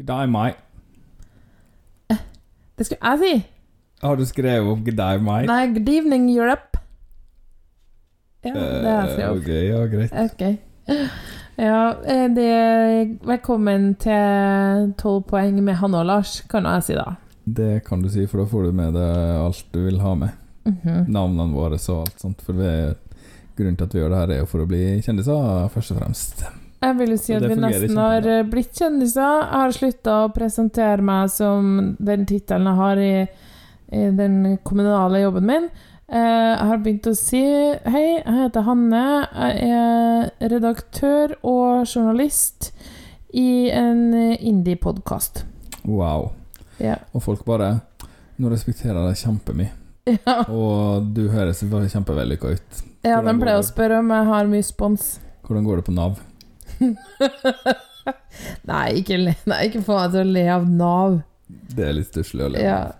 God day, mate. Det skulle jeg si. Har du skrevet opp 'G'day, day, mate? Nei, good evening, Europe. Ja, det har jeg Eh, skrevet opp. ok, ja, greit. Okay. Ja, eh, det Velkommen til 12 poeng med Hanne og Lars, kan jeg si da. Det kan du si, for da får du med deg alt du vil ha med. Mhm. Navnene våre og alt sånt. For vi, grunnen til at vi gjør det her, er jo for å bli kjendiser, først og fremst. Jeg vil jo si at vi nesten har eh, blitt kjendiser. Jeg har slutta å presentere meg som den tittelen jeg har i, i den kommunale jobben min. Eh, Jeg har begynt å si hei, jeg heter Hanne. Jeg er redaktør og journalist i en indie-podkast. Wow. Ja. Og folk bare Nå respekterer jeg deg kjempemye. ja. Og du høres kjempevellykka ut. ja, de pleier å spørre om jeg har mye spons. Hvordan går det på Nav? nei, ikke, le, nei, ikke få meg til å le av Nav. Det er litt stusslig å le av. Norway,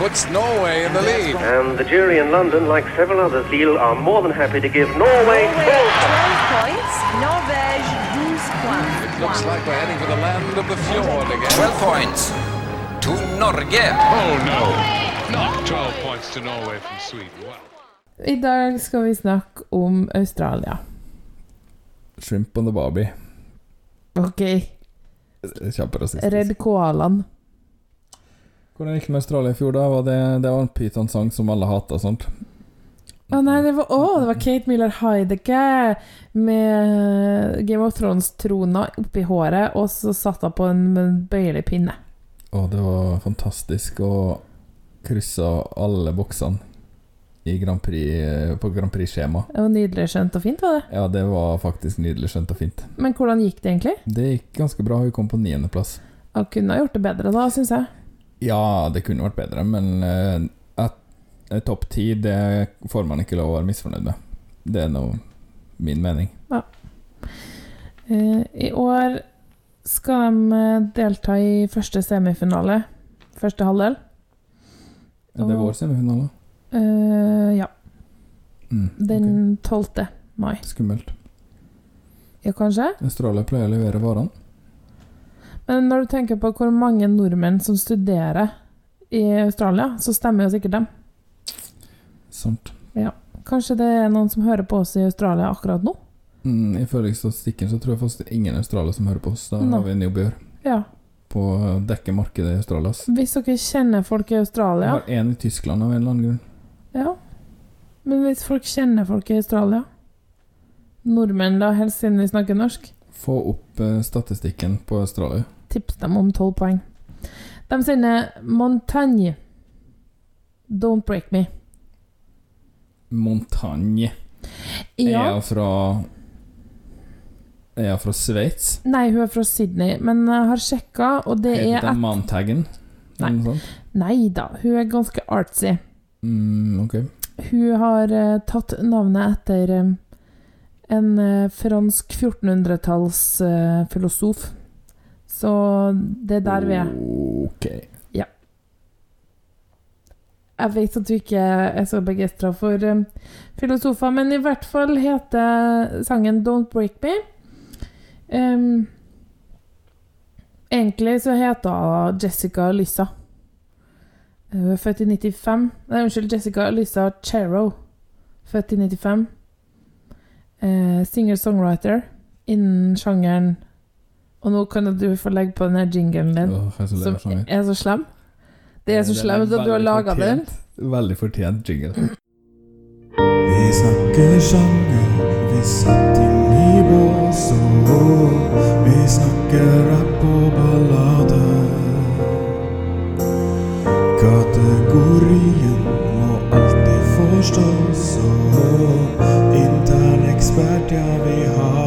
puts Norway in the lead. And the jury in London, like several others, Lille, are more than happy to give Norway Norway 12 12 points. Norvège 12 points. Looks like we're heading for the land of the fjord again. 12 points to Norge. Oh no, not 12 points to Norway from Sweden. Wow. I dag skal vi snakke om Australia. Shrimp on the Barbie. Ok, Kjemperasistisk. Redd koalaen. Hvordan gikk det med Australia i fjor, da? Var det, det var en Python-sang som alle hata og sånt. Å nei, det var, oh, det var Kate Miller Heidecke med Game of Thrones-trona oppi håret, og så satt hun på en bøyelig pinne. Og det var fantastisk å krysse alle boksene i Grand Prix, på Grand Prix-skjema. Det var nydelig skjønt og fint, var det. Ja, det var faktisk nydelig skjønt og fint. Men hvordan gikk det egentlig? Det gikk ganske bra. Hun kom på niendeplass. Hun kunne ha gjort det bedre da, syns jeg. Ja, det kunne vært bedre, men eh, at eh, topp ti, det får man ikke lov å være misfornøyd med. Det er nå min mening. Eh, I år skal de delta i første semifinale. Første halvdel. Er det Og- vår semifinale? Uh, ja. Mm, Den 12. mai. Skummelt. Ja, kanskje? Australia pleier å levere varene. Men når du tenker på hvor mange nordmenn som studerer i Australia, så stemmer jo sikkert dem. Sant. Kanskje det er noen som hører på oss i Australia akkurat nå? Mm, Ifølge statistikken så tror jeg faktisk det er ingen australiere som hører på oss. Da no. har vi en jobb å gjøre Ja. på å dekke markedet i Australia. Hvis dere kjenner folk i Australia har én i Tyskland av en eller annen grunn. Ja. Men hvis folk kjenner folk i Australia Nordmenn, da, helst siden vi snakker norsk. Få opp eh, statistikken på Australia. Tips dem om tolv poeng. De sender Montagne. Don't break me. Montagne. Er Ja. fra Er jeg fra Sveits? Nei, hun er fra Sydney, men jeg har sjekka, og det er Heter et Mantaggen? Nei. Da, hun er ganske artsy. Mm, ok. Hun har uh, tatt navnet etter um, en uh, fransk 1400-talls Uh, filosof. Så det er der vi er. Ok. Jeg vet at du ikke er så begeistra for um, filosofer, men i hvert fall heter sangen 'Don't Break Me'. Um, egentlig så heter hun Jessica Lyssa. Hun er født i 95 Nei, unnskyld, Jessica Lyssa Chero. Født i 95. Uh, Singer-songwriter innen sjangeren Og nå kan du få legge på den her jinglen din, oh, er som er så slem. Det er så slemt at du har laga den. Veldig fortjent jingle. Vi snakker sjanger, vi satt inn i bås og vi snakker rapp og ballade. Kategorien må alltid forstås, og intern ekspert, ja, vi har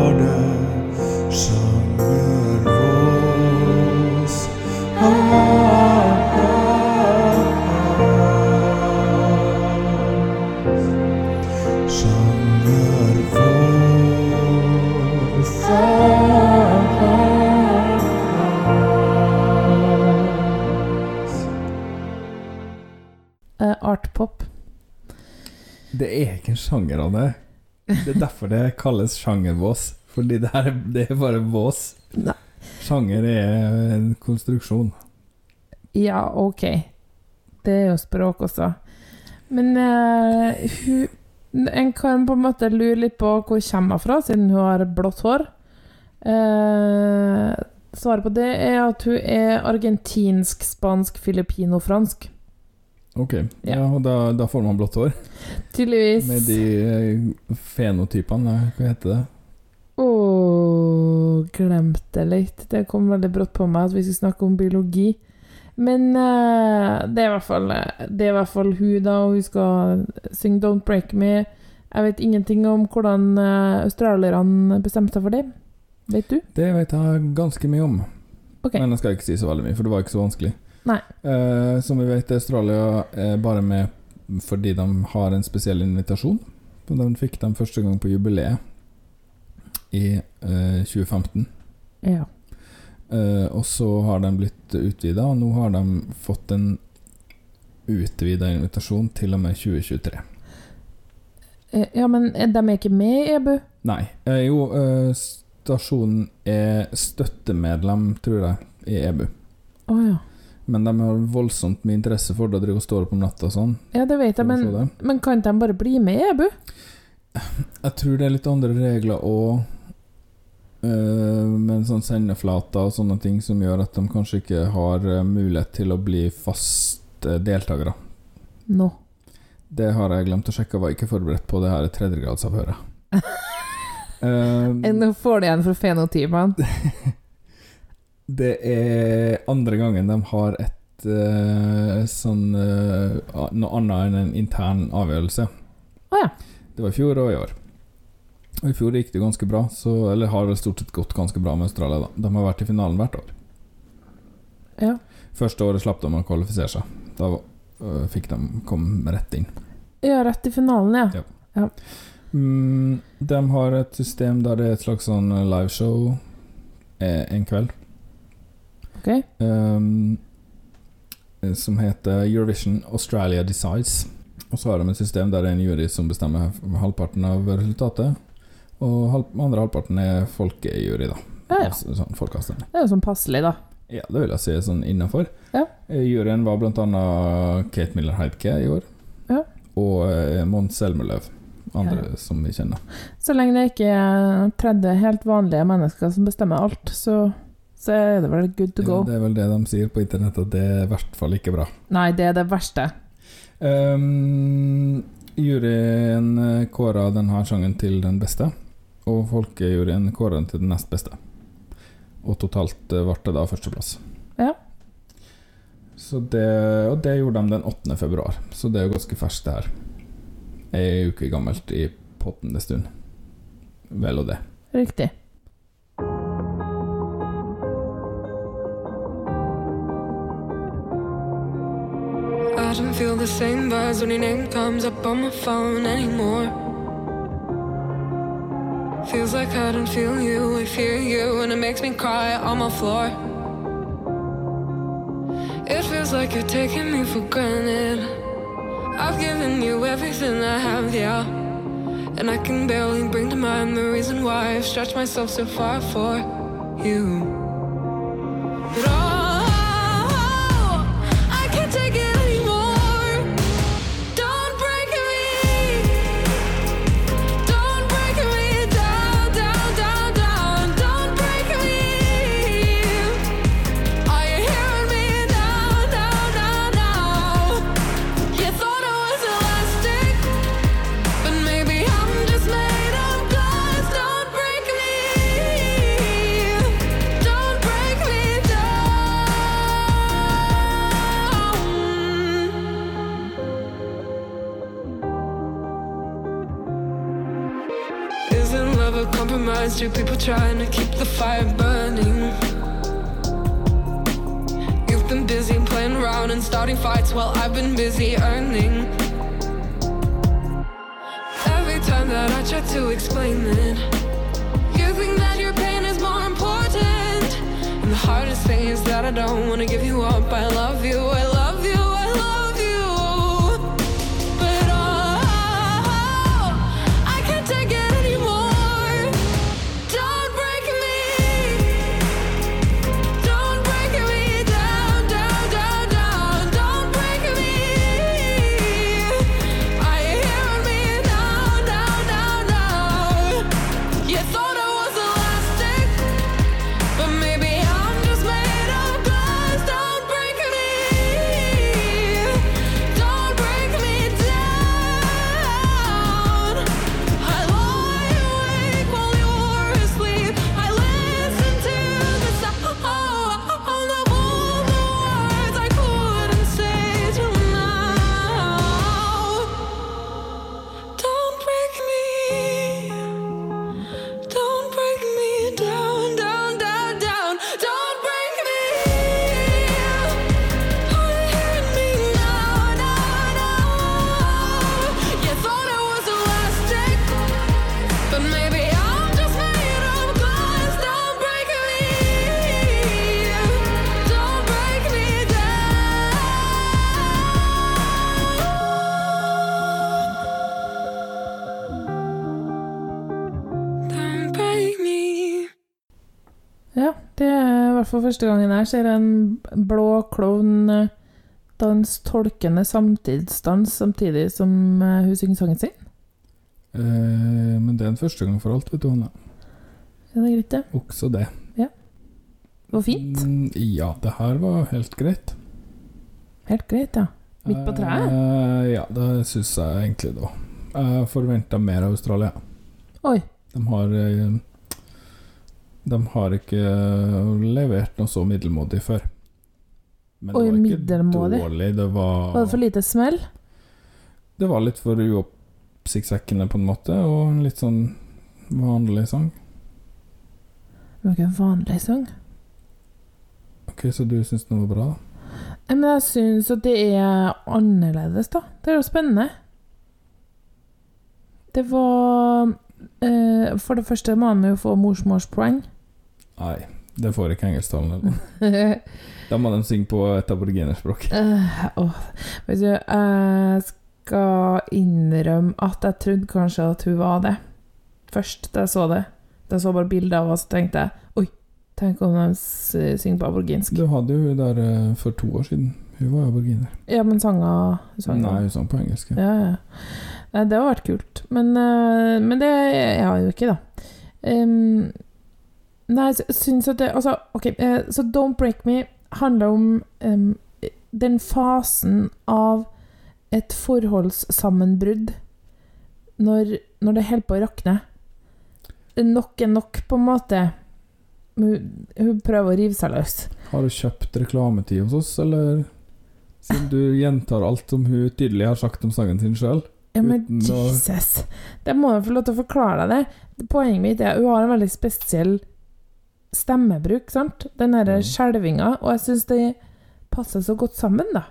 er ikke en sjanger av det. Er derfor det kalles sjangervås. Fordi det her er, det er bare vås. Nei. Sjanger er en konstruksjon. Ja, ok. Det er jo språk også. Men uh, hun En kan på en måte lure litt på hvor hun kommer fra, siden hun har blått hår. Uh, svaret på det er at hun er argentinsk, spansk, filippino, fransk. Ok, ja, og da, da får man blått hår. Tydeligvis. Med de eh, fenotypene, hva heter det? Å, glemte litt. Det kom veldig brått på meg at vi skulle snakke om biologi. Men uh, det, er fall, det er i hvert fall hun, da, og hun skal synge 'Don't Break Me'. Jeg vet ingenting om hvordan eh, australierne bestemte seg for det. Vet du? Det vet jeg ganske mye om. Okay. Men jeg skal ikke si så veldig mye, for det var ikke så vanskelig. Eh, som vi vet, Australia er bare med fordi de har en spesiell invitasjon. De Den fikk de første gang på jubileet i eh, 2015. Ja. Eh, og så har de blitt utvida, og nå har de fått en utvida invitasjon til og med 2023. Eh, ja, men de er ikke med i EBU? Nei. Eh, jo, eh, stasjonen er støttemedlem, tror jeg, i EBU. Å ja. Men de har voldsomt mye interesse for det og driver og står opp om natta og sånn. Ja, det vet jeg, men, men kan de bare bli med i EBU? Jeg tror det er litt andre regler òg, med sånn sendeflater og sånne ting som gjør at de kanskje ikke har eh, mulighet til å bli faste deltakere. Nå. Det har jeg glemt å sjekke, var ikke forberedt på det her tredjegradsavhøret. uh, Nå får du igjen for fenotypene. det er andre gangen de har et uh, sånn uh, Noe annet enn en intern avgjørelse. Å ja. Det var i fjor og i år. Og I fjor gikk det ganske bra, så, eller har det stort sett gått ganske bra med Australia. da De har vært i finalen hvert år. Ja. Første året slapp de å kvalifisere seg. Da uh, fikk de komme rett inn. Ja, rett i finalen, ja. Ja. Mm, de har et system der det er et slags sånn liveshow eh, en kveld. Ok. Ehm, eh, som heter Eurovision Australia Decides. Og så har de et system der det er en jury som bestemmer halvparten av resultatet. Og halv, andre halvparten er folkejury, da. Ja, ja. Altså, sånn folkeavstemning. Det er jo sånn passelig, da. Ja, det vil jeg si sånn innafor. Ja. Juryen var blant annet Kate Miller Heidke i år. Ja. Og eh, Mons Selmerløv. Andre som vi kjenner. Så lenge det ikke er 30 helt vanlige mennesker som bestemmer alt, så, så er det vel good to go. det er vel det de sier på internett, at det er i hvert fall ikke bra. Nei, det er det verste. Um, juryen eh, kåra denne sangen til den beste, og folkejuryen kåra den til den nest beste. Og totalt eh, ble det da førsteplass. Ja. Så det, og det gjorde de den 8. februar, så det er jo ganske ferskt, det her. Ei uke gammelt i potten en stund. Vel og det. Riktig. I don't feel the same buzz when your name comes up on my phone anymore. Feels like I don't feel you, I fear you, and it makes me cry on my floor. It feels like you're taking me for granted. I've given you everything I have, yeah. And I can barely bring to mind the reason why I've stretched myself so far for you. Two people trying to keep the fire burning. You've been busy playing around and starting fights while I've been busy earning. Every time that I try to explain it, you think that your pain is more important. And the hardest thing is that I don't wanna give you up. I love you, fall første gangen jeg ser en blå klovn eh, dans tolkende samtidsdans samtidig som eh, hun synger sangen sin. Eh, men det er en første gang for alt, vet du, Hanne. Ja, det er greit, det? Også det. Det var fint. Mm, ja, det her var helt greit. Helt greit, ja. Midt på treet. Eh, ja, det syns jeg egentlig da. Jeg forventa mer av Australia. Oi. De har eh, De har ikke levert noe så middelmådig før. Men Oi, det var ikke middelmådig? dårlig. Det var, Var det for lite smell? det var litt for uoppsiktsvekkende på en måte, og en litt sånn vanlig sang. Det var ikke en vanlig sang. Ok, Så du syns den var bra? Nei, Men jeg syns at det er annerledes, da. Det er jo spennende. Det var eh, For det første må han jo få morsmålspoeng. Nei, det får ikke engelsktalende. Da må de synge på et aboriginerspråk. Uh, vet du, jeg skal innrømme at jeg trodde kanskje at hun var det. Først da jeg så det. Da jeg så bare bilder av henne, så tenkte jeg Oi, tenk om de synger på aboriginsk. Du hadde jo hun der eh, for to år siden. Hun var aboriginer. Ja, men sanga sang Nei, hun sang på engelsk. ja. Ja, det har vært kult. Men, eh, men det er jeg jo ikke, da. Ehm, nei, jeg syns at det Altså, OK, eh, så Don't Break Me handler om um, den fasen av et forholdssammenbrudd når, når det holder på å rakne. Nok er nok, på en måte. Hun, hun prøver å rive seg løs. Har du kjøpt reklametid hos oss, eller? Siden du gjentar alt som hun tydelig har sagt om sangen sin sjøl. Ja, men Uten å- Jesus! Det må jeg få lov til å forklare deg. det. Poenget mitt er at hun har en veldig spesiell stemmebruk, sant? Den derre Mm. skjelvinga, og jeg syns de passer så godt sammen, da.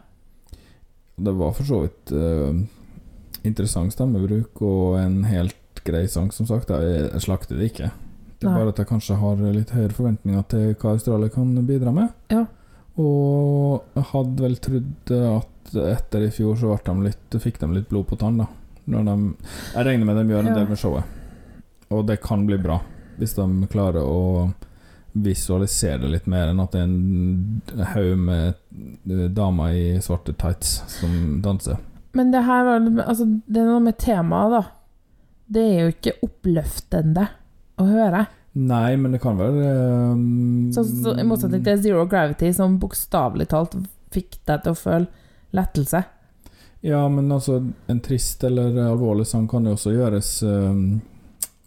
Det var for så vidt uh, interessant stemmebruk og en helt grei sang, som sagt. Jeg, jeg slakter det ikke. Det er Nei. bare at jeg kanskje har litt høyere forventninger til hva Australia kan bidra med. Ja. Og jeg hadde vel trodd at etter i fjor så de litt, fikk de litt blod på tann, da. De, jeg regner med de gjør en Ja. del med showet. Og det kan bli bra, hvis de klarer å visualisere det litt mer enn at det er en haug med eh, damer i svarte tights som danser. Men det her var Altså, det er noe med temaet, da. Det er jo ikke oppløftende å høre. Nei, men det kan være um, Så, så, I motsetning til Zero Gravity, som bokstavelig talt fikk deg til å føle lettelse. Ja, men altså, en trist eller alvorlig sang kan jo også gjøres um,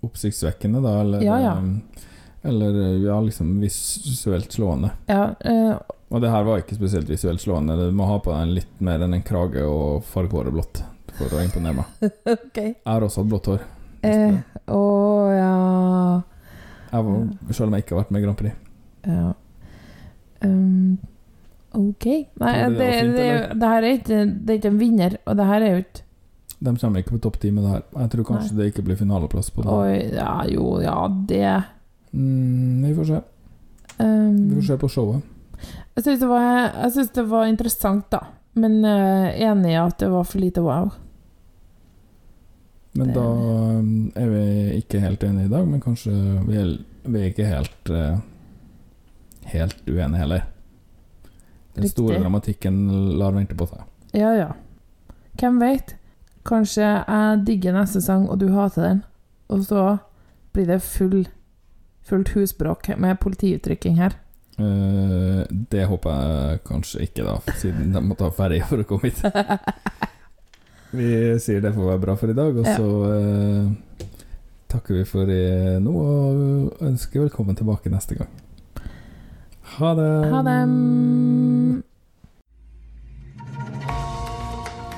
oppsiktsvekkende, da, eller Ja, ja. eh, Eller ja, liksom visuelt slående. Ja, uh, Og det her var ikke spesielt visuelt slående. Du må ha på deg litt mer enn en krage og farge håret blått for å imponere meg. okay. Jeg har også hatt blått hår. Eh, Å ja Jeg var, selv om jeg ikke har vært med i Grand Prix. Ja. Um, ok. Nei, det det, fint, det, det her er ikke, det er ikke en vinner, og det her er jo ikke De kommer ikke på topp ti med det her. Jeg tror kanskje det ikke blir finaleplass på det. Oi, ja, jo, ja, det Mm, vi får se. um, Vi får se på showet. Jeg syns det, det var interessant, da. Men uh, enig i at det var for lite wow. Men Det- da um, er vi ikke helt enige i dag, men kanskje vi er, vi er ikke helt uh, Helt uenige heller. Den store dramatikken lar vente på seg. Ja, ja. Hvem veit? Kanskje jeg digger neste sang, og du hater den. Og så blir det full, fullt husbråk med politiutrykking her. Uh, det håper jeg kanskje ikke, da, siden de må ta ferje for å komme hit. Vi sier det får være bra for i dag, og så uh, takker vi for i nå og ønsker velkommen tilbake neste gang. Ha det. Ha det.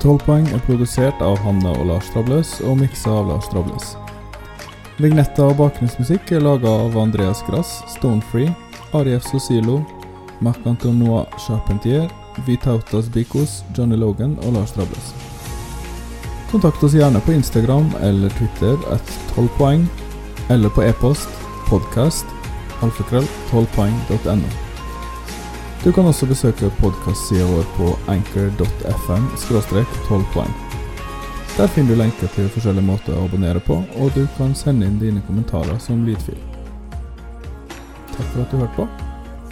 12 poeng er produsert av Hanne og Lars Trabløs og miksa av Lars Trabløs. Vignetter og bakgrunnsmusikk er laga av Andreas Grass, Stonefree, Arief Sosilo, Marc-Antonois Charpentier, Vitautas Bikos, Johnny Logan og Lars Drables. Kontakt oss gjerne på Instagram eller Twitter at 12 poeng, eller på e-post podcast alfakrøll 12poeng.no. Du kan også besøke podkastsida vår på anchor.fm 12 poeng. Der finner du lenker til forskjellige måter å abonnere på, og du kan sende inn dine kommentarer som lydfil. Takk for at du hørte på,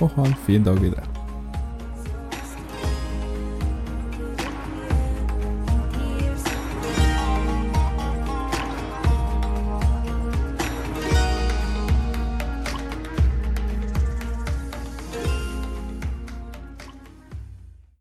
og ha en fin dag videre.